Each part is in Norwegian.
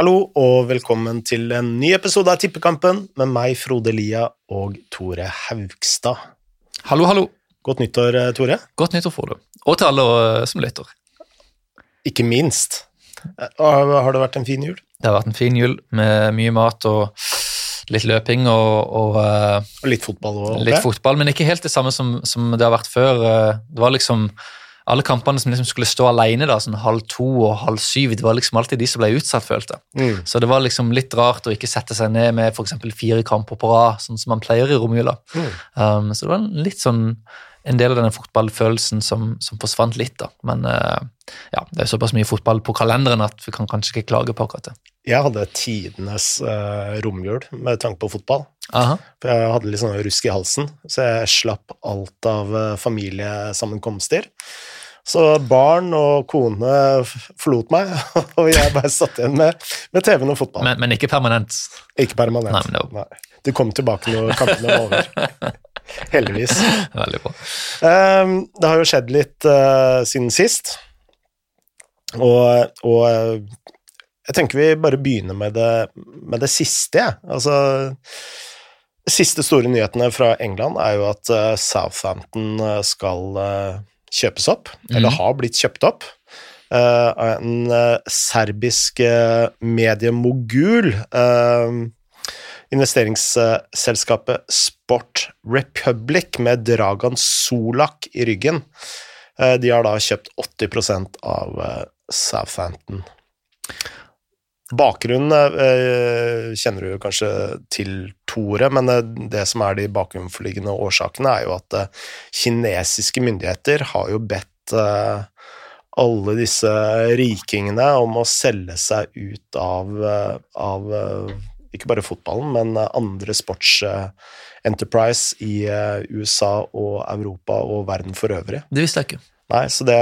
Hallo og velkommen til en ny episode av Tippekampen med meg, Frode Lia og Tore Haugstad. Hallo, hallo. Godt nyttår, eh, Tore. Godt nyttår Frode. Og til alle eh, som lytter. Ikke minst. Eh, Har det vært en fin jul? Det har vært en fin jul med mye mat og litt løping og, og Og litt fotball òg? litt fotball, men ikke helt det samme som, som det har vært før. Det var liksom alle kampene som liksom skulle stå alene, da, sånn halv to og halv syv, det var liksom alltid de som ble utsatt, følte. Mm. Så det var liksom litt rart å ikke sette seg ned med f.eks. fire kamper på rad, sånn som man pleier i romjula. Mm. Um, så det var litt sånn en del av denne fotballfølelsen som, som forsvant litt, da. Men uh, ja, det er såpass mye fotball på kalenderen at vi kan kanskje ikke klage på akkurat det. Jeg hadde tidenes uh, romjul med tanke på fotball. Aha. For jeg hadde litt sånn rusk i halsen, så jeg slapp alt av uh, familiesammenkomster. Så barn og kone forlot meg, og jeg bare satt igjen med, med TV-en og fotball. Men, men ikke permanent. Ikke permanent. Nei, no. Nei. Du kom tilbake når kampene var over. Heldigvis. Veldig bra. Um, det har jo skjedd litt uh, siden sist, og, og eh, jeg tenker vi bare begynner med det, med det siste, jeg. Altså de siste store nyhetene fra England er jo at eh, Southampton skal kjøpes opp, eller Mhm. har blitt kjøpt opp. Uh, en uh, serbisk uh, mediemogul. investeringsselskapet Sport Republic med Dragan Solak i ryggen. De har da kjøpt 80% av Southampton. Bakgrunnen eh, kjenner du kanskje til, Tore, men eh, det som er de bakenforliggende årsakene, er jo at eh, kinesiske myndigheter har jo bedt eh, alle disse rikingene om å selge seg ut av, eh, av eh, ikke bare fotballen, men andre sports eh, enterprise i USA og Europa og verden for øvrig. Det visste jeg ikke. Nei, så det,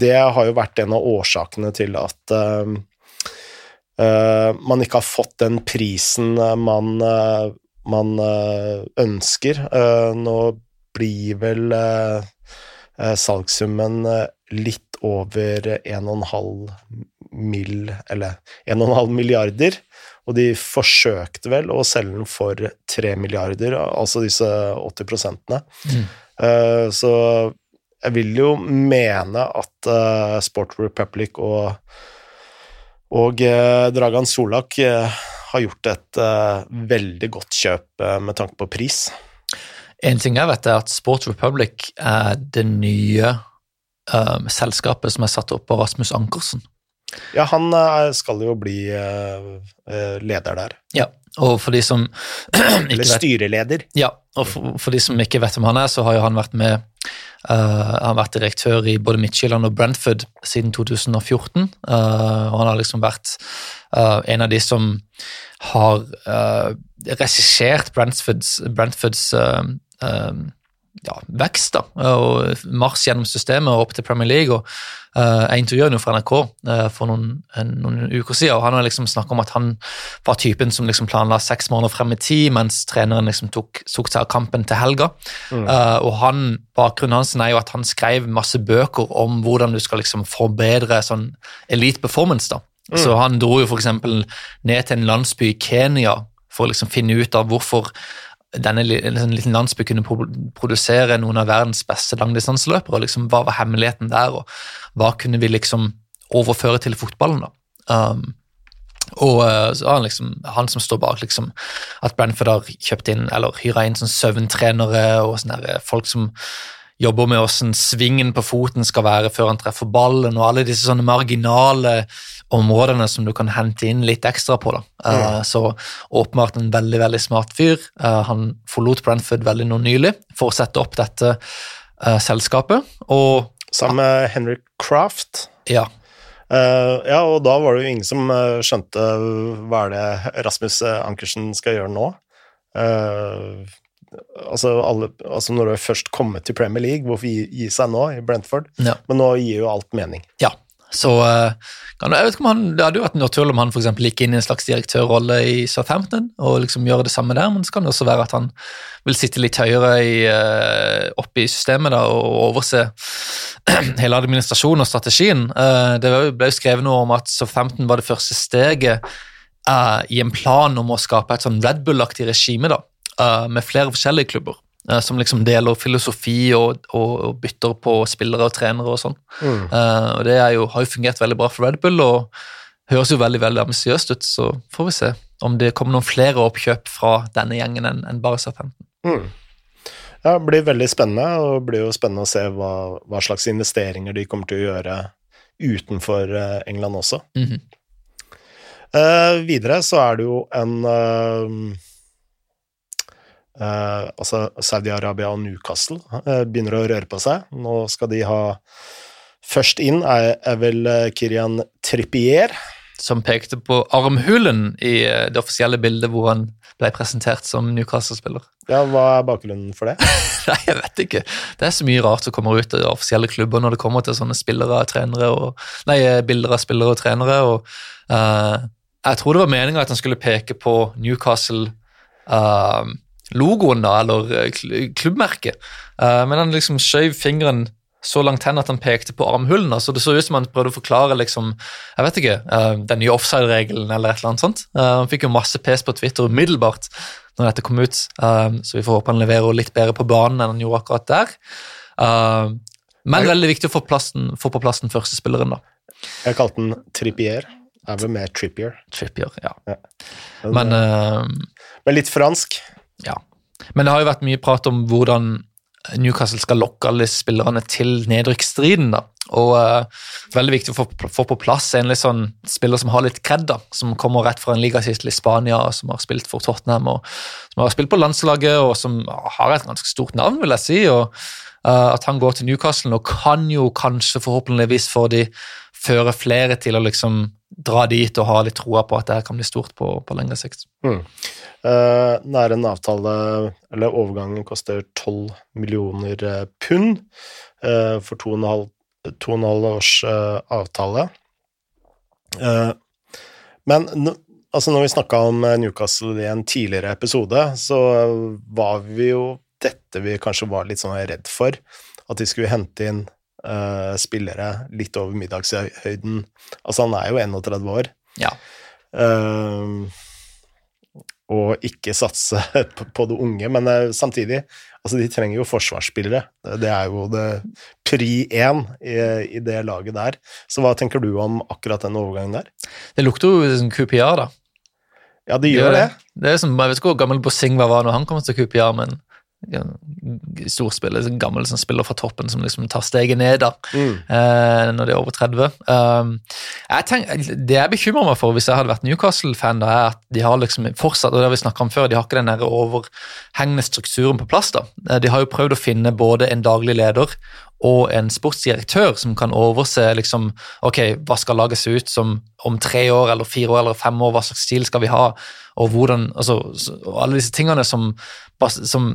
det har jo vært en av årsakene til at man ikke har fått den prisen eh, man, eh, man eh, ønsker. Eh, nå blir vel eh, eh, salgssummen eh, litt over 1,5 mill., eller 1,5 milliarder, og de forsøkte vel å selge den for 3 milliarder, altså disse 80 prosentene. Mm. Eh, Så jeg vil jo mene at eh, Sport Republic og, og eh, Dragan Solak eh, har gjort et eh, veldig godt kjøp med tanke på pris. En ting jeg vet, er at Sports Republic er det nye um, selskapet som er satt opp av Rasmus Ankersen. Ja, han skal jo bli leder der. Ja, og for de som ikke Eller vet styreleder. Ja, og for, for de som ikke vet hvem han er, så har jo han vært med eh, Han har vært direktør i både Midtjylland og Brentford siden 2014. Uh, og han har liksom vært uh, en av de som har uh, regissert Brentfords, Brentfords eh, eh, ja, vekst da, og marsj gjennom systemet og opp til Premier League. og uh, Jeg intervjuet ham fra NRK uh, for noen, en, noen uker siden, og han har liksom snakket om at han var typen som liksom planla seks måneder frem i tid, mens treneren liksom tok, tok seg av kampen til helga. Mm. Uh, og han, Bakgrunnen hans er jo at han skrev masse bøker om hvordan du skal liksom forbedre sånn elite performance. da. Så han dro jo f.eks. ned til en landsby i Kenya for å liksom finne ut av hvorfor denne sånn liten landsby kunne produsere noen av verdens beste langdistanseløpere. Liksom, hva var hemmeligheten der, og hva kunne vi liksom overføre til fotballen? da? Um, og eh, så var han liksom, han som står bak liksom, at Brentford har kjøpt inn eller hyra inn sånn søvntrenere og sånne der, folk som jobber med hvordan svingen på foten skal være før han treffer ballen, og alle disse sånne marginale områdene som du kan hente inn litt ekstra på. da. Eh, så åpenbart en veldig veldig smart fyr. Uh, han forlot Brentford veldig nå nylig for å sette opp dette eh, selskapet, og Sammen med Henrik Craft. ja, Uh, ja, og da var det jo ingen som skjønte hva er det Rasmus Ankersen skal gjøre nå. Uh, altså, alle, altså når du først kommet til Premier League, hvorfor gi, gi seg nå i Brentford? Ja. Men nå gir jo alt mening. Ja, Så eh, kan, jeg vet ikke om han, Det hadde jo vært naturlig om han for gikk inn i en slags direktørrolle i Southampton og liksom gjøre det samme der, men så kan det også være at han vil sitte litt høyere i, uh, oppe i systemet da, og overse hele administrasjonen og strategien. Uh, det ble jo skrevet noe om at Southampton var det første steget i en plan om å skape et sånn Red Bull-aktig regime da, med flere forskjellige klubber. Eh, som liksom deler filosofi og, og, og, bytter på spillere og trenere og sånn. Mm. Uh, og Det jo, har jo fungert veldig bra for Red Bull og høres jo veldig veldig ambisiøst ut. Så får vi se om det kommer noen flere oppkjøp fra denne gjengen enn en bare Southampton. Mm. Ja, det blir veldig spennende, og det blir jo spennende å se hva, hva slags investeringer de kommer til å gjøre utenfor eh, England også. Mm -hmm. uh, videre så er det jo en uh, Eh, altså Saudi-Arabia og Newcastle uh, begynner å røre på seg. Nå skal de ha Først inn er, er vel eh, Kirian Trippier. Som pekte på armhulen i det offisielle bildet hvor han ble presentert som Newcastle-spiller. Ja, Hva er bakgrunnen for det? Nei, Jeg vet ikke. Det er så mye rart som kommer ut av offisielle klubber når det kommer til sånne spillere, trenere og, nei, bilder av spillere og trenere. og uh, Jeg tror det var meninga at han skulle peke på Newcastle uh, logoen, da, eller eh, klubbmerket. Uh, men han liksom skjøv fingeren så langt hen at han pekte på armhulen. så Det så ut som han prøvde å forklare liksom, jeg vet ikke, uh, den nye offside-regelen eller et eller annet sånt. Han fikk jo masse pes på Twitter umiddelbart når dette kom ut, så vi får håpe han leverer litt bedre på banen enn han gjorde akkurat der. men veldig viktig å få, plassen, få på plass den første spilleren, da. Jeg kalte den Trippier. Er vel med Trippier. Trippier, ja. ja. Men, men, men litt fransk. Ja. Men det har jo vært mye prat om hvordan Newcastle skal lokke alle spillerne til nedrykksstriden. da. Og uh, Veldig viktig å få, få, på plass en litt sånn spiller som har litt kred, da, som kommer rett fra en ligatittel i Spania, som har spilt for Tottenham, og som har spilt på landslaget, og som har et ganske stort navn, vil jeg si. og uh, At han går til Newcastle og kan jo kanskje forhåpentligvis få de føre flere til å liksom dra dit og ha litt troa på at det kan bli stort på, på lengre sikt. Mm. Uh, det er en avtale, eller overgangen koster 12 millioner eh, pund uh, for to og en halv, to og en halv års avtale. men altså når vi snakka om Newcastle i en tidligere episode, så var vi jo dette vi kanskje var litt sånn redd for, at de skulle hente inn uh, spillere litt over middagshøyden. Altså, han er jo 31 år. Ja. Uh, og ikke satse på, det unge, men uh, samtidig Altså, de trenger jo forsvarsspillere. Det er jo det pri én i, i, det laget der. Så hva tenker du om akkurat den overgangen der? Det lukter jo som QPR, da. Ja, det gjør det. det. det er som, jeg vet ikke hvor gammel Bossing var når han kom til QPR, men ja, storspiller, en gammel som spiller fra toppen, som liksom tar steget ned da, mm. eh, når de er over 30. Um, jeg tenker, det jeg bekymrer meg for hvis jeg hadde vært Newcastle-fan, da, er at de har liksom fortsatt og det har vi om før, de har ikke den der overhengende strukturen på plass. da. Eh, de har jo prøvd å finne både en daglig leder og en sportsdirektør som kan overse liksom, ok, hva skal laget se ut som om tre år eller fire år eller fem år, hva slags stil skal vi ha, og hvordan, altså, alle disse tingene som, som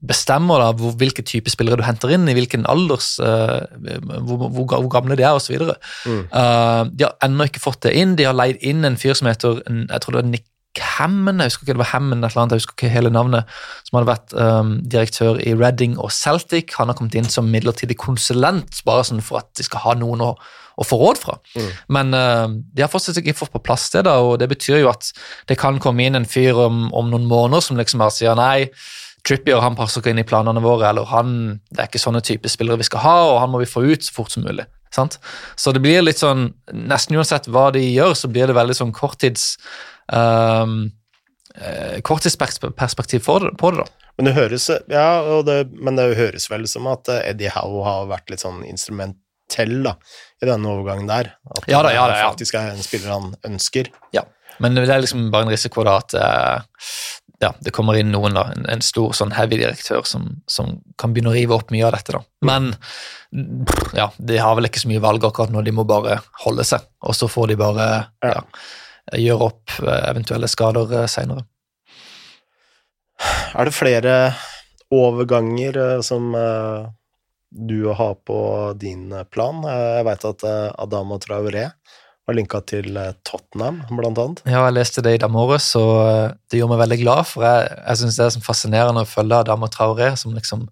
bestemmer da, hvor, hvilke type spillere du henter inn, i hvilken alders uh, hvor, hvor, hvor, gamle de er osv. Mm. Uh, de har ennå ikke fått det inn. De har leid inn en fyr som heter jeg tror det var Nick Hammond, jeg husker ikke det var Hammond, eller annet, jeg husker ikke hele navnet, som hadde vært um, direktør i Reading og Celtic. Han har kommet inn som midlertidig konsulent, bare sånn for at de skal ha noen å, å få råd fra. Mm. Men uh, de har fortsatt ikke fått på plass det, da, og det betyr jo at det kan komme inn en fyr om, om noen måneder som liksom bare sier nei Trippier han passer ikke inn i planene våre, eller han, det er ikke sånne type spillere vi skal ha, og han må vi få ut så fort som mulig. Sant? Så det blir litt sånn Nesten uansett hva de gjør, så blir det veldig sånn korttids um, korttidsperspektiv på det, da. Men det høres ja, det, men det høres vel som at eh, Eddie Howe har vært litt sånn instrumentell da, i denne overgangen der. At ja, da, ja, da, ja. faktisk er en spiller han ønsker. Ja, men det er liksom bare en risiko da at uh, ja, det kommer inn noen, da, en, en stor sånn heavy direktør som, som, kan begynne å rive opp mye av dette. da. Men ja, de har vel ikke så mye valg akkurat nå, de må bare holde seg. Og så får de bare ja, gjøre opp eh, eventuelle skader eh, seinere. Er det flere overganger eh, som du har på din plan? Jeg veit at Adama Traoré var linka til Tottenham, blant annet. Ja, jeg leste det i dag morges, og det gjorde meg veldig glad, for jeg, jeg syns det er fascinerende å følge Adama Traoré, som liksom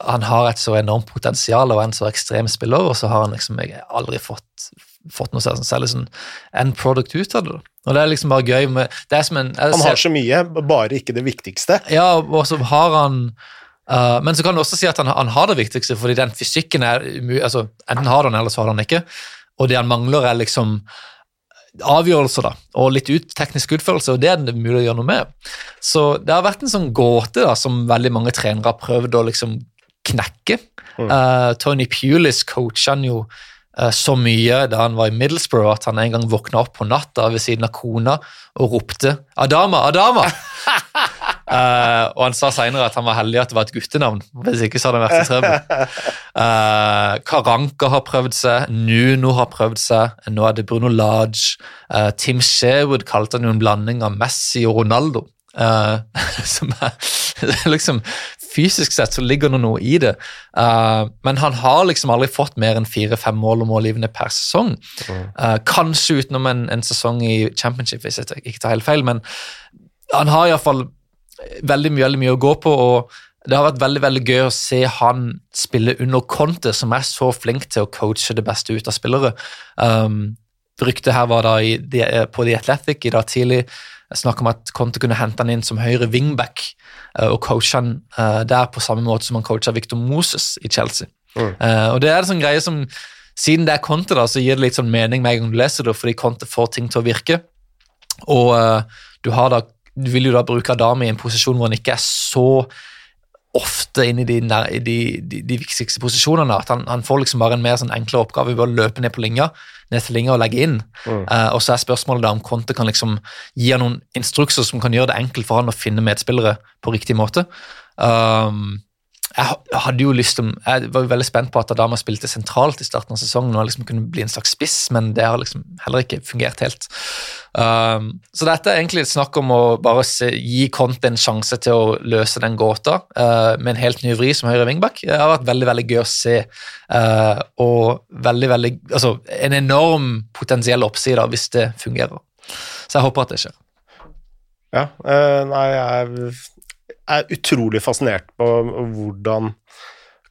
han har et så enormt potensial og er en så ekstrem spiller, og så har han liksom aldri fått, fått noe særlig sånn end product ut av det. Og det er liksom bare gøy med en, Han har så mye, bare ikke det viktigste. Ja, og så har han uh, Men så kan du også si at han, han, har det viktigste, fordi den fysikken er umulig altså, Enten har han, eller så har han ikke. Og det han mangler, er liksom avgjørelser da, og litt ut, teknisk utførelse, og det er det mulig å gjøre noe med. Så det har vært en sånn gåte da, som veldig mange trenere har prøvd å liksom knekke. Mm. Uh, Tony Pulis coacha han jo så mye da han var i Middlesbrough at han en gang våkna opp på natta ved siden av kona og ropte 'Adama, Adama!' uh, og han sa seinere at han var heldig at det var et guttenavn. Hvis ikke så hadde han vært i trøbbel. Uh, Karanka har prøvd seg, Nuno har prøvd seg, nå er det Bruno Lage. Uh, Tim Sherwood kalte han jo en blanding av Messi og Ronaldo. Uh, som er, liksom fysisk sett så ligger det noe i det. Uh, men han har liksom aldri fått mer enn fire-fem mål og målgivende per sesong. Uh, kanskje utenom en, en, sesong i championship, hvis jeg ikke tar helt feil. Men han har iallfall veldig veldig mye å gå på. og det har vært veldig veldig gøy å se han spille under Conte, som er så flink til å coache det beste ut av spillere. Um, Ryktet her var da i, på The Athletic i dag tidlig snakk om at Conte kunne hente han inn som høyre wingback uh, og coache han uh, der på samme måte som han coacha Victor Moses i Chelsea. Mm. Uh, og det er en sånn greie som Siden det er Conte, da, så gir det litt sånn mening med en gang du leser det, fordi Conte får ting til å virke. Og du, har da, du vil jo da bruke Adami i en posisjon hvor han ikke er så ofte inn i de, de, de, de viktigste posisjonene. At han, han, får liksom bare en mer sånn enklere oppgave ved å løpe ned på linja, ned til linja og legge inn. Mm. Uh, og så er spørsmålet da om Conte kan liksom gi han noen instrukser som kan gjøre det enkelt for han å finne medspillere på riktig måte. Um, jeg hadde jo lyst til, jeg var jo veldig spent på at Adama spilte sentralt i starten av sesongen og liksom kunne bli en slags spiss, men det har liksom heller ikke fungert helt. Um, så dette er egentlig et snakk om å bare se, gi Conte en sjanse til å løse den gåta uh, med en helt ny vri som høyre wingback. Det har vært veldig veldig gøy å se, uh, og veldig, veldig, altså en enorm potensiell oppside hvis det fungerer. Så jeg håper at det skjer. Ja, uh, nei, jeg er utrolig fascinert på hvordan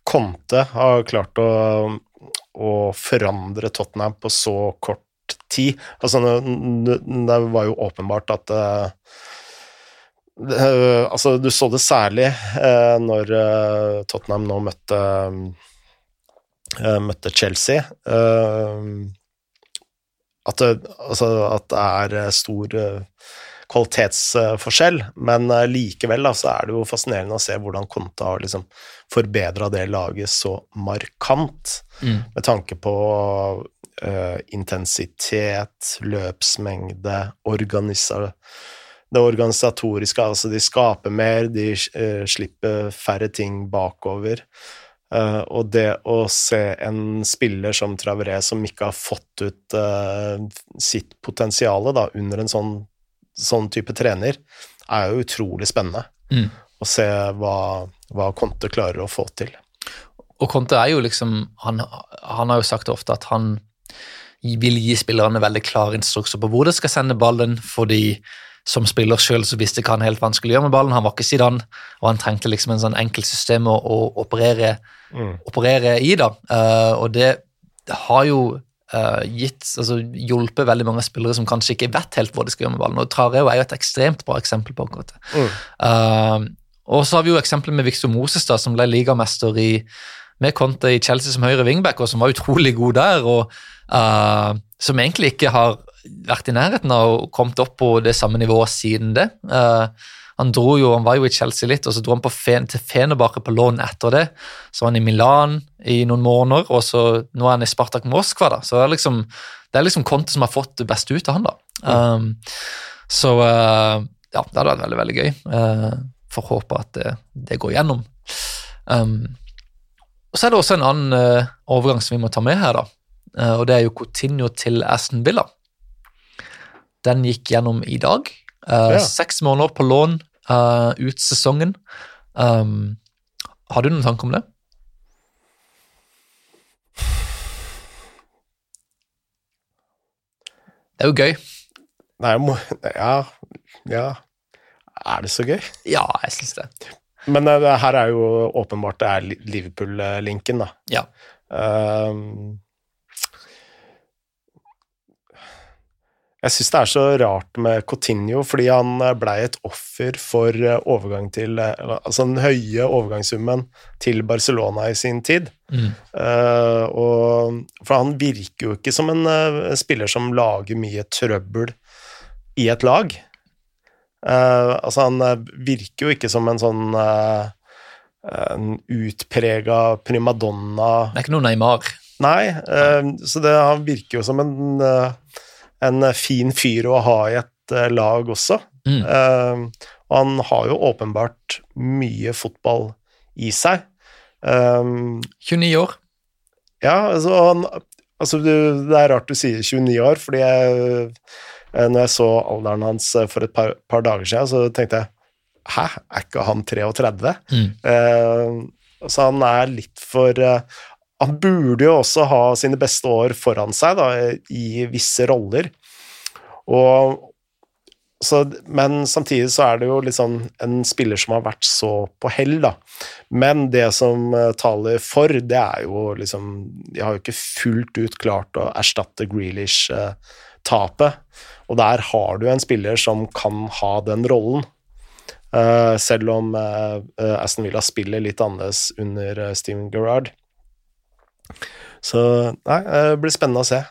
Conte har klart å, å forandre Tottenham på så kort tid. Altså, det var jo åpenbart at uh, Altså, du så det særlig uh, når Tottenham nå møtte møtte Chelsea. At det, altså, at det er stor kvalitetsforskjell, men eh, likevel da, så er det jo fascinerende å se hvordan Konta har liksom forbedra det laget så markant, mm. med tanke på uh, intensitet, løpsmengde, organisa det organisatoriske, altså de skaper mer, de uh, slipper færre ting bakover. Uh, og det å se en spiller som Traveré som ikke har fått ut uh, sitt potensial under en sånn sånn type trener, er jo utrolig spennende. Mm. Å se hva, hva Conte klarer å få til. Og Conte er jo liksom han, han, har jo sagt ofte at han vil gi spillerne veldig klare instrukser på hvor de skal sende ballen, fordi som spiller sjøl visste ikke han helt vanskelig å gjøre med ballen. Han var ikke Zidane, og han trengte liksom en sånn enkelt system å, å operere, mm. operere, i. da. Uh, og det har jo uh, gitt, altså, hjulpet veldig mange spillere som kanskje ikke vet helt hva de skal gjøre med ballen. og Trareo er jo et ekstremt bra eksempel på akkurat det. Mm. Uh, og så har vi jo eksempelet med Victor Moses, da, som ble ligamester i, med Conte i Chelsea som høyre wingback, og som var utrolig god der. og uh, Som egentlig ikke har vært i nærheten av å kommet opp på det samme nivået siden det. Uh, han dro jo, han var jo i Chelsea litt, og så dro han på Fen, til Fenerbahçe på lån etter det. Så var han i Milan i noen måneder, og så nå er han i Spartak Moskva. da, så Det er liksom, det er liksom Conte som har fått det beste ut av han. da. Um, så uh, ja, det hadde vært veldig veldig gøy. Uh, Får håpe at det, det går gjennom. Um, og Så er det også en annen uh, overgang som vi må ta med her, da. Og det er jo Coutinho til Aston Villa. Den gikk gjennom i dag. Uh, ja. Seks måneder på lån uh, ut sesongen. Um, har du noen tanke om det? Det er jo gøy. Nei, må, ja, ja Er det så gøy? Ja, jeg syns det. Men uh, her er jo åpenbart det er Liverpool-linken, da. Ja. Um, jeg syns det er så rart med Coutinho, fordi han eh, blei et offer for eh, overgang til eh, Altså den høye overgangssummen til Barcelona i sin tid. Mm. Uh, og, for han virker jo ikke som en uh, spiller som lager mye trøbbel i et lag. Uh, altså, han virker jo ikke som en sånn en utprega primadonna Det er ikke noe Neymar. Nei, så det, han virker jo som en, en fin fyr å ha i et eh, lag også. Mm. Uh, og han har jo åpenbart mye fotball i seg. Um, 29 år. ja, altså, han, altså du, Det er rart du sier 29 år, fordi jeg, eh, når jeg så alderen hans eh, for et par, par dager siden, så tenkte jeg Hæ, er ikke han 33? Mm. Uh, så han er litt for eh, Han burde jo også ha sine beste år foran seg da, i visse roller. Og, så, men samtidig så er det jo liksom en spiller som har vært så på hell, da. Men det som eh, taler for, det er jo liksom De har jo ikke fullt ut klart å erstatte Grealish-tapet. og der har du en spiller som kan ha den rollen. Eh, selv om eh, eh, Aston Villa spiller litt annerledes under eh, Steven Gerrard. Så nei, det blir spennende å se.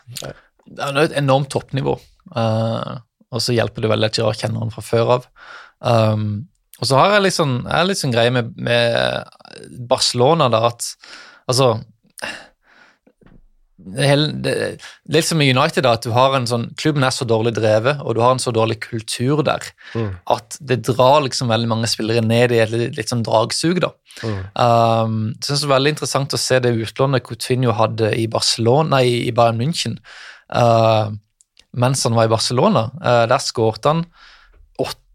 Det er et enormt toppnivå, uh, og så hjelper det veldig at Gerard kjenner han fra før av. Um, og så har jeg litt sånn, jeg litt sånn greie med, med Barcelona, da, at altså det, er litt som i United, da, at du har en sånn, klubben er så dårlig drevet, og du har en så dårlig kultur der, Mm. at det drar liksom veldig mange spillere ned i et litt, litt sånn dragsug. da. Mm. Um, synes det er veldig interessant å se det utlånet Coutinho hadde i Barcelona, nei, i Bayern München uh, mens han var i Barcelona. Uh, der skårte han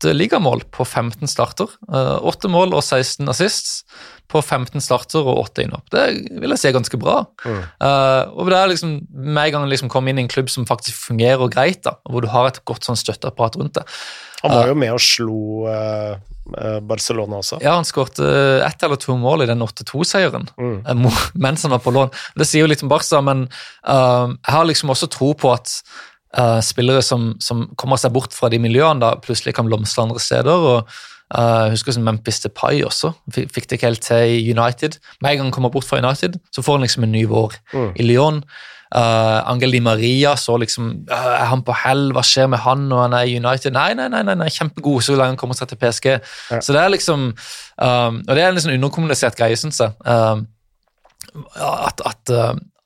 åtte ligamål på 15 starter. Uh, Åtte mål og 16 assists på 15 starter og åtte innhopp. Det vil jeg si er ganske bra. Mm. Uh, og det er liksom, Med en gang liksom kom inn i en klubb som faktisk fungerer greit, da, hvor du har et godt sånn støtteapparat rundt det. Han var jo med og slo eh, eh, Barcelona også. Ja, Han skårte ett eller to mål i den 8-2-seieren. Mm. eh, mens han var på lån. Det sier jo litt om Barca, men uh, jeg har liksom også tro på at uh, spillere som, som kommer seg bort fra de miljøene, da plutselig kan blomstre andre steder. og uh, jeg husker som Memphis Depay også, fikk, fikk det ikke helt til i United. Med en gang han kommer bort fra United, så får han liksom en ny vår Mm. i Lyon. Uh, Angel Di Maria så liksom Er han på hell? Hva skjer med han når han er i United? Nei, nei, nei, nei, nei kjempegod så lenge han kommer seg til PSG. Ja. Så det er liksom um, Og det er en liksom underkommunisert greie, syns jeg. Um, at at,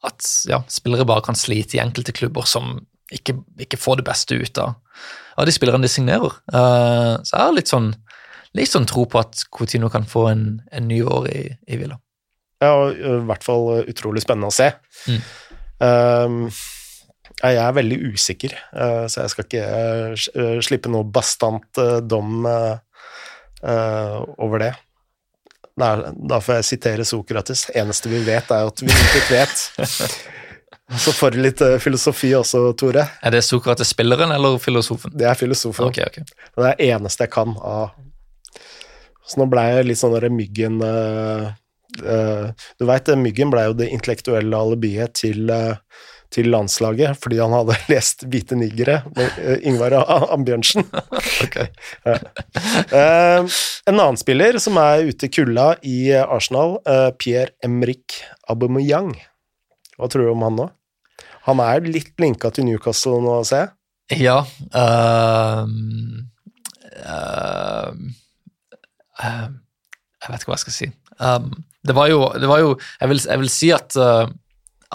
at ja, spillere bare kan slite i enkelte klubber som ikke, ikke får det beste ut av, av de spillerne de signerer. Uh, så jeg har litt sånn, litt sånn tro på at Coutinho kan få en, en ny år i, i Villa. Ja, og i hvert fall utrolig spennende å se. Mm. Uh, jeg er veldig usikker, uh, så jeg skal ikke slippe noe bastant dom over det. Da, da får jeg sitere Sokrates. Eneste vi vet, er at vi intet vet. Så får du litt eh, filosofi også, Tore. Er det Sokrates spilleren eller filosofen? Det er filosofen. Okay, okay. Det er det eneste jeg kan av Så nå ble jeg litt sånn derre myggen eh, eh, Du veit, myggen ble jo det intellektuelle alibiet til, til landslaget, fordi han hadde lest 'Hvite niggere' med Ingvar Ambjørnsen. Eh, en annen spiller som er ute i kulda i Arsenal, Pierre Emrik Aubameyang. Hva tror du om han nå? Han er jo litt linka til Newcastle nå, ser jeg. Ja Um, ehm, ehm, Jeg vet ikke hva jeg skal si. Ehm, det, var jo, det var jo Jeg vil, jeg vil si at uh,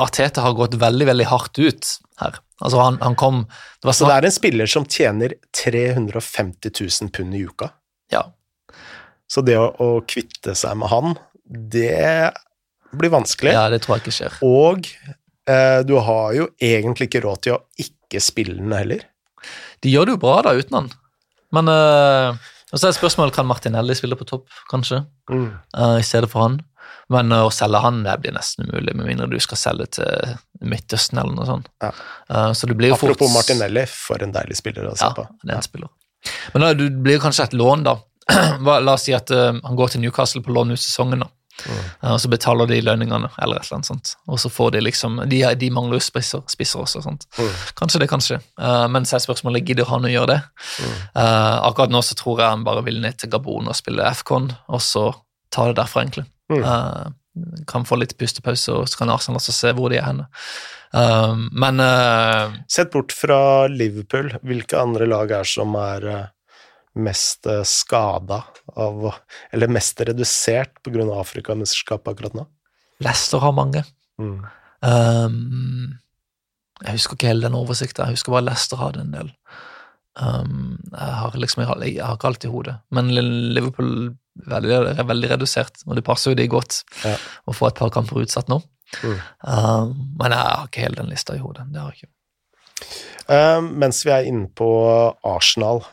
Arteta har gått veldig, veldig hardt ut her. Altså, han, han kom det var Så det er en spiller som tjener 350 000 pund i uka. ja, Så det å, å kvitte seg med han, det blir vanskelig. ja, det tror jeg ikke skjer. Og du har jo egentlig ikke råd til å ikke spille den heller. De gjør det jo bra da uten han, men uh, så er spørsmålet kan Martinelli spille på topp, kanskje, Mm. uh, i stedet for han. Men uh, å selge han det blir nesten umulig, med mindre du skal selge til Midtøsten eller noe sånt. Ja. Eh, så det blir jo fort Apropos Martinelli, for en deilig spiller å se Ja, på. det er en spiller. Men det du blir kanskje et lån, da. La oss si at eh, han går til Newcastle på lån ut sesongen, da. Eh, og så betaler de lønningene, eller et eller annet sånt. Og så får de liksom De, de mangler jo spisser, spisser også, sant. Mm. Kanskje det, kanskje. Uh, men så er spørsmålet gidder han å gjøre det. Eh, akkurat nå så tror jeg han bare vil ned til Gabon og spille FCON, og så ta det derfra, egentlig. Eh, kan få litt pustepause, og så kan Arsenal også se hvor de er henne. Uh, men uh, Sett bort fra Liverpool, hvilke andre lag er som er eh, mest uh, skada av Eller mest redusert pga. Afrikamesterskapet akkurat nå? Leicester har mange. Mm. Um, jeg husker ikke hele den oversikten, jeg husker bare Leicester hadde en del. Um, jeg har liksom jeg har, jeg har ikke alt i hodet, men Liverpool er veldig, er veldig redusert, og det passer jo de godt Ja. å få et par kamper utsatt nå. Mm. Um, men jeg har ikke hele den lista i hodet. det har jeg ikke. Eh, mens vi er inne på Arsenal eh,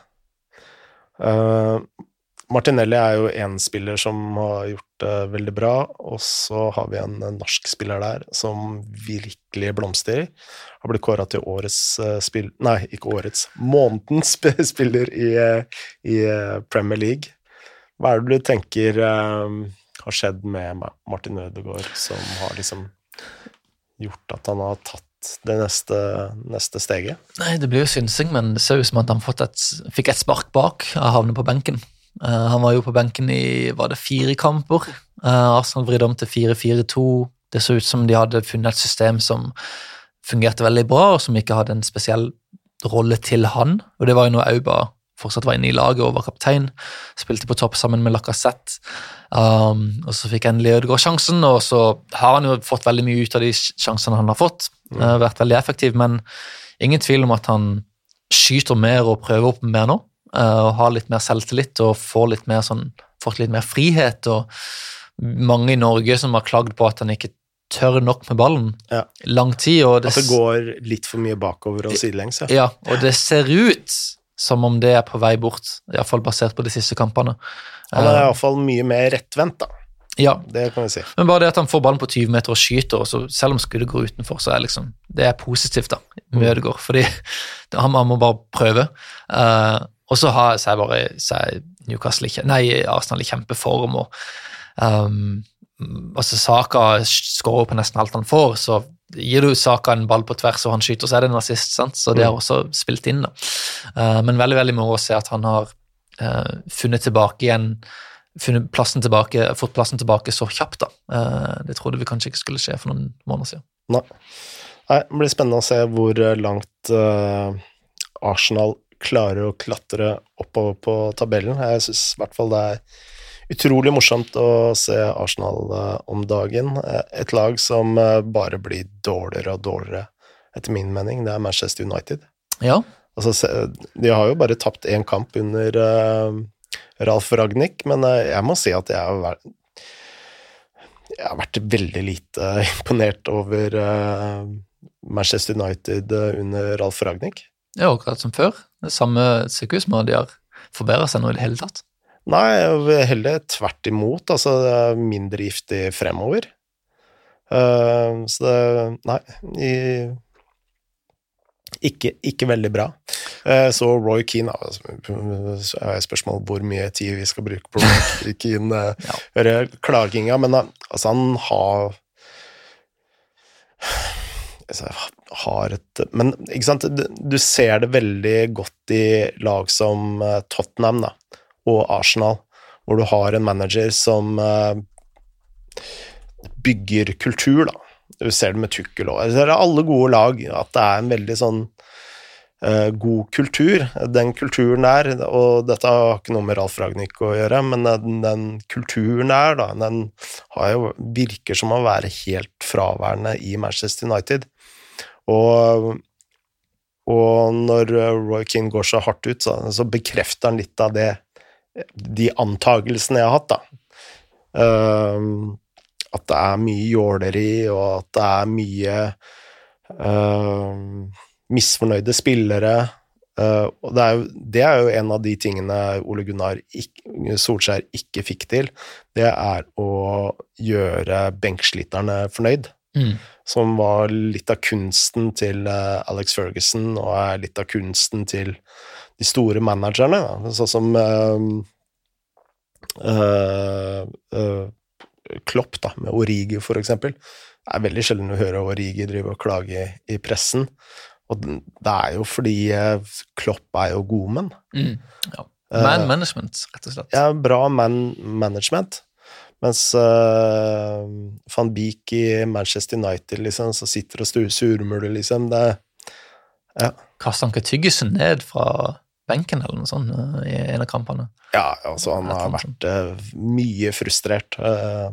Martinelli er jo én spiller som har gjort det veldig bra, og så har vi en eh, norsk spiller der som virkelig blomstrer. Har blitt kåra til årets eh, spill... Nei, ikke årets. Månedens spiller i, eh, i eh, Premier League. Hva er det du tenker um, har skjedd med Martin Ødegaard, som har liksom gjort at han har tatt det neste, neste steget? Nei, det blir jo synsing, men det ser ut som at han et, fikk et spark bak av havne på benken. Uh, han var jo på benken i var det fire kamper. Uh, Arsenal vridde om til 4-4-2. Det så ut som de hadde funnet et system som fungerte veldig bra, og som ikke hadde en spesiell rolle til han. Og det var jo noe Auba fortsatt var inne i laget og var kaptein. Spilte på topp sammen med Lacassette. Um, og så fikk endelig Ødegaard sjansen, og så har han jo fått veldig mye ut av de sjansene han har fått. Uh, vært veldig effektiv, men ingen tvil om at han skyter mer og prøver opp mer nå. uh, og har litt mer selvtillit og får litt mer sånn, fått litt mer frihet. og Mange i Norge som har klagd på at han ikke tør nok med ballen Ja. lang tid. og At det går litt for mye bakover og sidelengs, ja. ja, og det ser ut som om det er på vei bort, iallfall basert på de siste kampene. Han er Eh, iallfall mye mer rettvendt, da. ja, Det kan vi si. men bare det at han får ballen på 20 meter og skyter, og så, selv om skuddet går utenfor, så er liksom, det er positivt da, med Mm. Ødegaard, fordi han, han må bare prøve. Uh, og så har så er bare så er Newcastle ikke, nei, Arsenal i kjempeform, og um, altså Saka skårer på nesten alt han får, så gir du Saka en ball på tvers og han skyter, så er det en assist, sant? så det har også spilt inn. da. Uh, men veldig veldig moro å se at han har uh, funnet tilbake igjen funnet plassen tilbake, fått plassen tilbake så kjapt. da. Eh, det trodde vi kanskje ikke skulle skje for noen måneder siden. Nei. Nei, det blir spennende å se hvor langt Arsenal klarer å klatre oppover på tabellen. Jeg syns i hvert fall det er utrolig morsomt å se Arsenal eh, om dagen. Eh, Et lag som eh, bare blir dårligere og dårligere, etter min mening, det er Manchester United. Ja, Altså, de har jo bare tapt én kamp under Ralf Ragnhild, men jeg må si at jeg har vært jeg har vært veldig lite imponert over Manchester United under Ralf Ragnhild. er akkurat som før. Det samme men de har forbedra seg nå i det hele tatt. Nei, heller tvert imot. Altså, det er mindre giftig fremover. Uh, så det Nei. I, ikke, ikke veldig bra. Eh, så Roy Keane altså, Så er spørsmål hvor mye tid vi skal bruke på Roy Keane. eh, Ja. Klaginga, men altså, han har altså, har et Men ikke sant, du ser det veldig godt i lag som Tottenham da, og Arsenal, hvor du har en manager som eh, bygger kultur, da. Du ser det med Tukkel òg. Det er alle gode lag, at det er en veldig sånn eh, god kultur. Den kulturen der, og dette har ikke noe med Ralf Ragnhild å gjøre, men den, den kulturen der, da, den jo, virker som å være helt fraværende i Manchester United. Og, og når Roy Keane går så hardt ut, så, så bekrefter han litt av det de antagelsene jeg har hatt, da. Uh, at det er mye jåleri, og at det er mye uh, misfornøyde spillere. Uh, og det er, jo, det er, jo, en av de tingene Ole Gunnar ikke, Solskjær ikke fikk til. Det er å gjøre benksliterne fornøyd. Mm. Som var litt av kunsten til uh, Alex Ferguson, og er litt av kunsten til de store managerne. Sånn som uh, Klopp, da, med Origi, for eksempel. Det er veldig sjelden å høre Origi drive og klage i pressen. Og det er jo fordi eh, Klopp er jo god menn. Mm, ja. Man management, rett og slett. Ja, bra man management. Mens uh, van Beek i Manchester United, liksom, så sitter og surmuler, liksom. Det ja. Kaster han ikke tyggisen ned fra benken eller noe sånt i en av kampene? Ja, altså, han har vært uh, mye frustrert. Uh,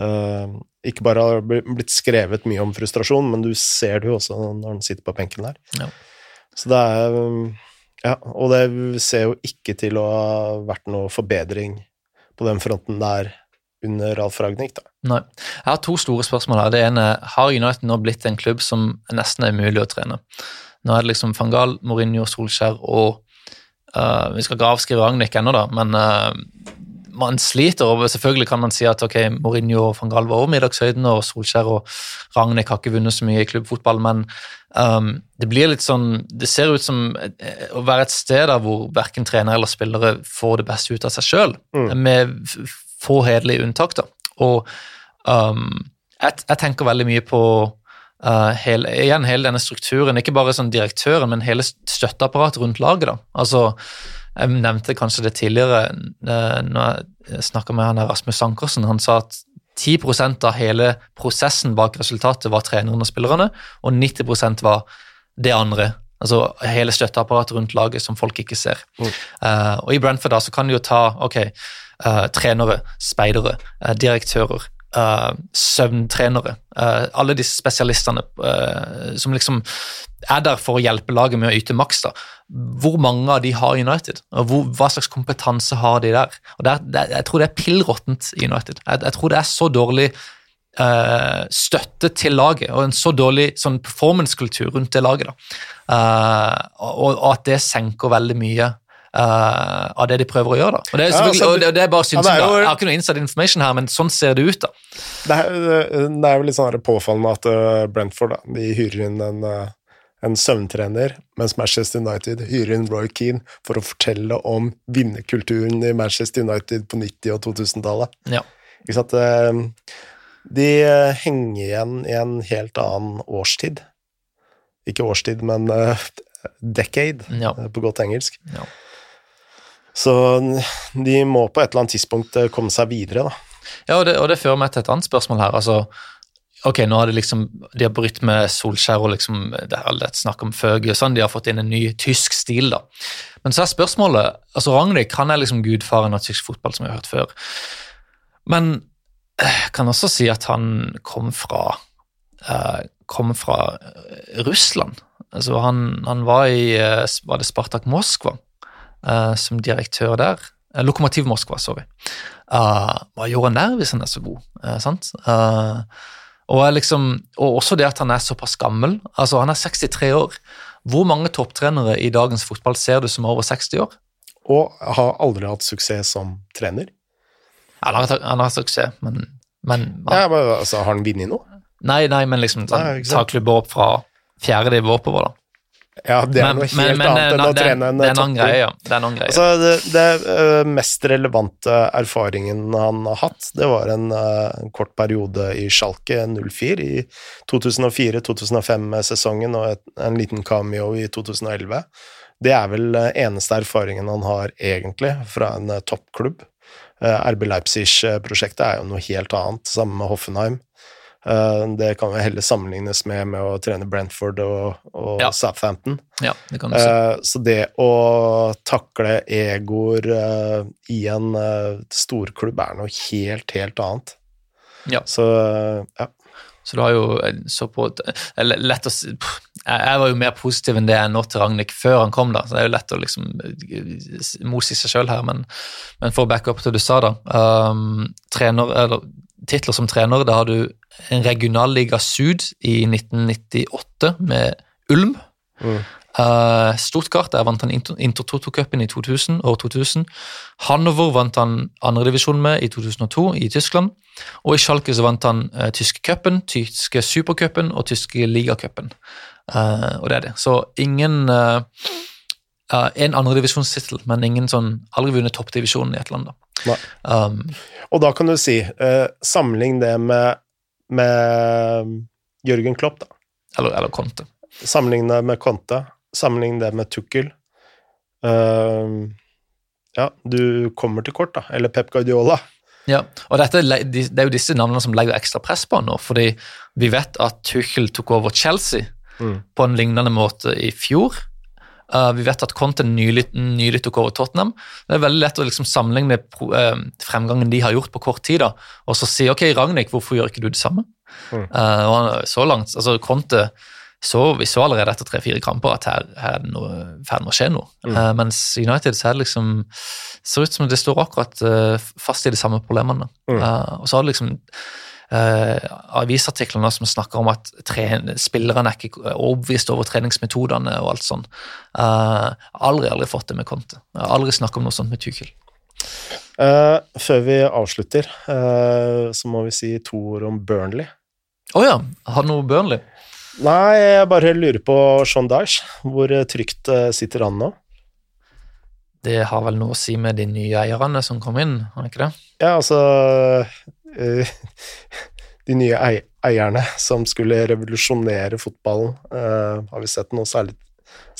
uh, ikke bare har det blitt skrevet mye om frustrasjon, men du ser det jo også når han sitter på benken der. Ja. Så det er Ja, og det ser jo ikke til å ha vært noe forbedring på den fronten der under Alf Ragnhild. Da. Nei. Jeg har to store spørsmål her. Det ene har United nå blitt en klubb som nesten er umulig å trene. Nå er det liksom Fangal, Mourinho, Solskjær og uh, Vi skal ikke avskrive Ragnhild ennå, da, men uh, man sliter. og Selvfølgelig kan man si at ok, Mourinho og van Galva var over middagshøyden, og Solskjær og Ragnhild har ikke vunnet så mye i klubbfotball, men um, det blir litt sånn Det ser ut som eh, å være et sted der hvor verken trener eller spillere får det beste ut av seg sjøl, mm. med få hederlige unntak. da. Og um, jeg, jeg, tenker veldig mye på uh, hele, igjen hele denne strukturen, ikke bare sånn direktøren, men hele støtteapparatet rundt laget. da. Altså jeg nevnte kanskje det tidligere uh, når jeg snakka med han Rasmus Sankersen. Han sa at 10% av hele prosessen bak resultatet var treneren og spillerne, og 90% var det andre. Altså hele støtteapparatet rundt laget som folk ikke ser. Mm. Uh, og I Brentford da, så kan du jo ta ok, trenere, speidere, uh, søvntrenere. søvntrenere. alle disse spesialistene som liksom er der for å hjelpe laget med å yte maks. da. Hvor mange av de har United, og hvor, hva slags kompetanse har de der? Og det er, det Jeg tror det er pill råttent i United. Jeg, jeg, tror det er så dårlig uh, støtte til laget og en så dårlig sånn performance-kultur rundt det laget. da. Uh, og, og, at det senker veldig mye uh, av det de prøver å gjøre. da. Og Det er, ja, altså, og det, det er bare synsing, ja, jo, Jeg har ikke noe inside information her, men sånn ser det ut. da. Det er, det er jo litt sånn påfallende at Brentford da, de hyrer inn en en søvntrener, mens Manchester United hyrer inn Roy Keane for å fortelle om vinnerkulturen i Manchester United på 90- og 2000-tallet. Ja. Ikke sant? De eh, henger igjen i en helt annen årstid. Ikke årstid, men decade, ja. Eh, på godt engelsk. Ja. Så de må på et eller annet tidspunkt komme seg videre, da. Ja, og det, og det fører meg til et annet spørsmål her. altså Ok, nå har de liksom, de har brytt med Solskjær og liksom, det er litt snakk om Føge og sånn, de har fått inn en ny tysk stil, da. Men så er spørsmålet altså Ragnhild kan er liksom gudfaren av tysk fotball, som vi har hørt før. Men jeg eh, kan også si at han kom fra eh, kom fra eh, Russland. Altså han, han var i var det Spartak Moskva uh, som direktør der. Lokomotiv Moskva, sorry. Uh, han der hvis han er så god? sant? Uh, og, liksom, og, også det at han er såpass gammel. altså Han er 63 år. Hvor mange topptrenere i dagens fotball ser du som er over 60 år? Og har aldri hatt suksess som trener? Han har, han har hatt suksess, men, men ja, men altså, Har han vunnet noe? Nei, nei, men liksom ta klubber opp fra fjerde nivå oppover, da. Ja, det er men, noe helt men, men, annet enn å trene en er annen ja. Det, er greie. Altså, det, det uh, mest relevante erfaringen han har hatt, det var en, uh, en kort periode i Schalke 04 i 2004-2005-sesongen og et, en liten cameo i 2011. Det er vel uh, eneste erfaringen han har egentlig fra en toppklubb. RB Leipzig-prosjektet er jo noe helt annet, sammen med Hoffenheim. Eh, det kan jo heller sammenlignes med, med å trene Brentford og, og ja. Southampton. Ja, det kan du si. Uh, så det å takle egoer uh, i en storklubb er noe helt, helt annet. Ja. Så ja. Så du har jo så på lett å Jeg var jo mer positiv enn det jeg nå til Ragnhild før han kom, da, så det er jo lett å liksom i seg sjøl her, men, men for å backe opp til det du sa, da um, trener, eller Titler som trener, da har du en regionalliga Sud i 1998 med Ulm. Mm. Uh, Stuttgart der vant han Inter- Intertoto-cupen i 2000, år 2000. Hannover vant han andredivisjon med i 2002 i Tyskland. Og i Schalke så vant han uh, tyske cupen, tyske supercupen og tyske ligacupen. Uh, og det er det. Så ingen uh, uh, En andredivisjonstittel, men ingen sånn Aldri vunnet toppdivisjonen i et land, da. Um, Og da kan du si, uh, sammenlign det med, med Jørgen Klopp, da. eller, eller Conte. Sammenligne med Conte. Sammenlign det med Tukkel. Uh, ja, du kommer til kort, da. Eller Pep Guardiola. Ja, og dette, Det er jo disse navnene som legger ekstra press på han nå, fordi vi vet at Tuchel tok over Chelsea Mm. på en lignende måte i fjor. Uh, vi vet at Conte nylig, nylig tok over Tottenham. Det er veldig lett å liksom sammenligne pro, uh, fremgangen de har gjort på kort tid, da, og så si ok, Ragnhild, hvorfor gjør ikke du det samme? Mm. Uh, og så langt, altså Conte så, Vi så allerede etter tre-fire kamper at her, her er det noe ferd med å skje noe. Mm. Uh, mens United så er det liksom ser ut som det står akkurat uh, fast i de samme problemene. Mm. Uh, og så har det liksom avisartiklene som snakker om at spillerne er ikke overbevist over treningsmetodene og alt sånt. Aldri, aldri fått det med Conte. Aldri snakket om noe sånt med Tuchel. Før vi avslutter, så må vi si to ord om Burnley. Å ja, har du noe Burnley? Nei, jeg bare lurer på Sean Dyche. Hvor eh, trygt eh, sitter han nå? Det har vel noe å si med de nye eierne som kom inn, har det ikke det? Ja, altså eh, De nye eierne som skulle revolusjonere fotballen. har vi sett noe særlig,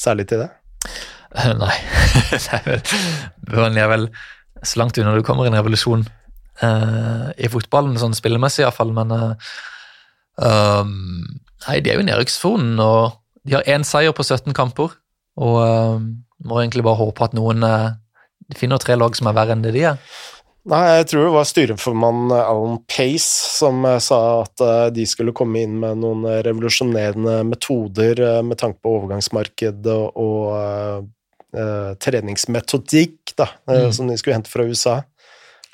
særlig til det? Nei. det er vel, er vel så langt unna du kommer i en revolusjon i fotballen, sånn spillemessig iallfall, men um, Nei, de er jo i nedrykkssonen, og de har én seier på 17 kamper, og uh, må egentlig bare håpe at noen uh, finner tre lag som er verre enn det de er. Nei, jeg tror det var styreformann Alan Pace som eh, sa at eh, de skulle komme inn med noen eh, revolusjonerende metoder eh, med tanke på overgangsmarked og, og eh, eh, treningsmetodikk, da, eh, Mm. som de skulle hente fra USA.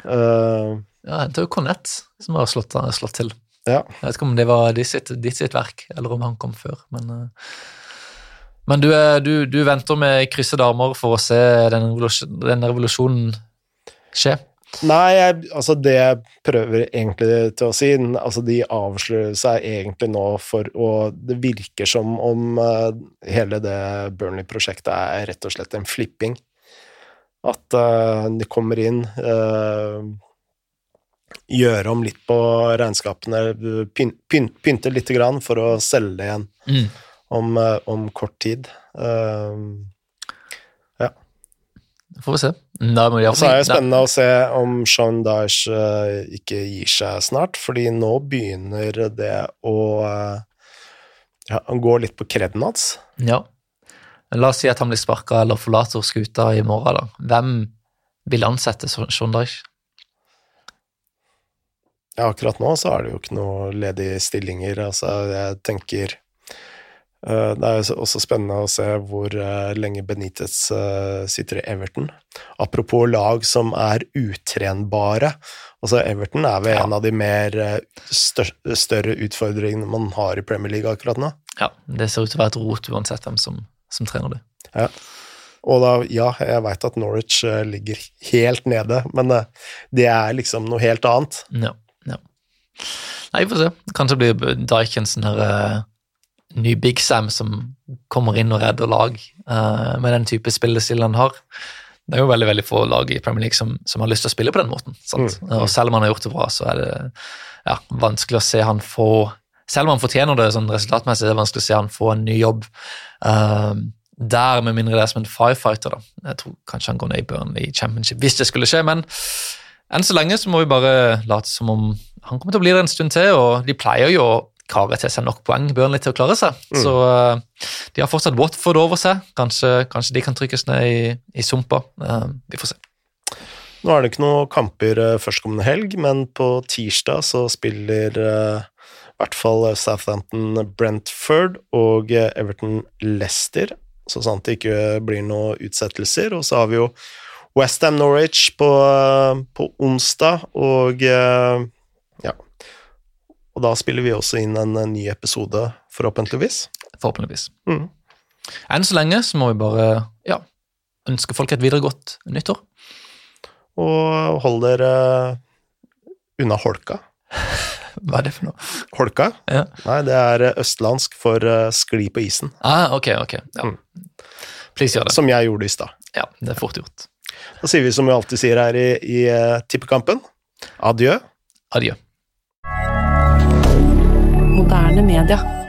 Uh, Ja, det er jo Connett, som har slått, slått til. Ja. Jeg vet ikke om det var ditt sitt, ditt sitt verk, eller om han kom før, men eh, Men du, er- du, du venter med kryssede armer for å se den, revolusjon, den revolusjonen skje? Nei, jeg, altså det jeg prøver egentlig til å si, altså de avslører seg egentlig nå for å Det virker som om eh, hele det Burnley-prosjektet er rett og slett en flipping. At uh, de kommer inn, uh, gjøre om litt på regnskapene, pyn, pyn, pynte lite grann for å selge det igjen Mm. om, eh, om kort tid. Eh, Får vi se. Da må jeg... Så er det spennende å se om Sean Dyche uh, ikke gir seg snart, fordi nå begynner det å uh, ja, han går litt på kreden hans. Ja. La oss si at han blir sparka eller forlater skuta i morgen. da. Hvem vil ansette Sean Dyche? Ja, akkurat nå så er det jo ikke noe ledige stillinger. Altså, jeg tenker eh, Det er jo også spennende å se hvor eh, lenge Benitez eh, sitter i Everton. Apropos lag som er utrenbare. Altså, Everton er vel Ja. en av de mer stør større utfordringene man har i Premier League akkurat nå. Ja, Det ser ut til å være et rot uansett hvem som, som trener det. Ja. Og da, ja, jeg veit at Norwich ligger helt nede, men det er liksom noe helt annet. Ja. Nei, vi får se. Kanskje blir Dyke en eh, ny Big Sam som kommer inn og redder lag uh, med den type spillestil han har. Det er jo veldig veldig få lag i Premier League som, som har lyst til å spille på den måten. Sant? Mm. Og selv om han har gjort det bra, så er det ja, vanskelig å se han få Selv om han fortjener det sånn resultatmessig, det er vanskelig å se han få en ny jobb Uh, der, med mindre det er som en firefighter. da. Jeg tror kanskje han går ned i Burnley i championship hvis det skulle skje, men enn så lenge så må vi bare late som om han kommer til å bli der en stund til, og de pleier jo å kare til seg nok poeng Burnley til å klare seg. Mm. Så eh, de har fortsatt Watford over seg. Kanskje, kanskje de kan trykkes ned i, i sumpa. Eh, vi får se. Nå er det ikke noen kamper eh, førstkommende helg, men på tirsdag så spiller i hvert fall Southampton Brentford og Everton Leicester, så sant det ikke blir noen utsettelser. Og så har vi jo Westham Norwich på, eh, på onsdag, og eh, ja Og da spiller vi også inn en eh, ny episode, forhåpentligvis. Forhåpentligvis. Mm. Enn så lenge så må vi bare ja, ønske folk et videre godt nyttår. Og hold dere unna holka. Hva er det for noe? Holka? Ja. Nei, det er østlandsk for eh, skli på isen. Ah, ok, ok. Ja. Mm. Please gjør det. Som jeg gjorde i stad. Ja, det er fort gjort. Da sier vi som vi alltid sier her i, i eh, tippekampen, adjø. Adjø. Moderne media.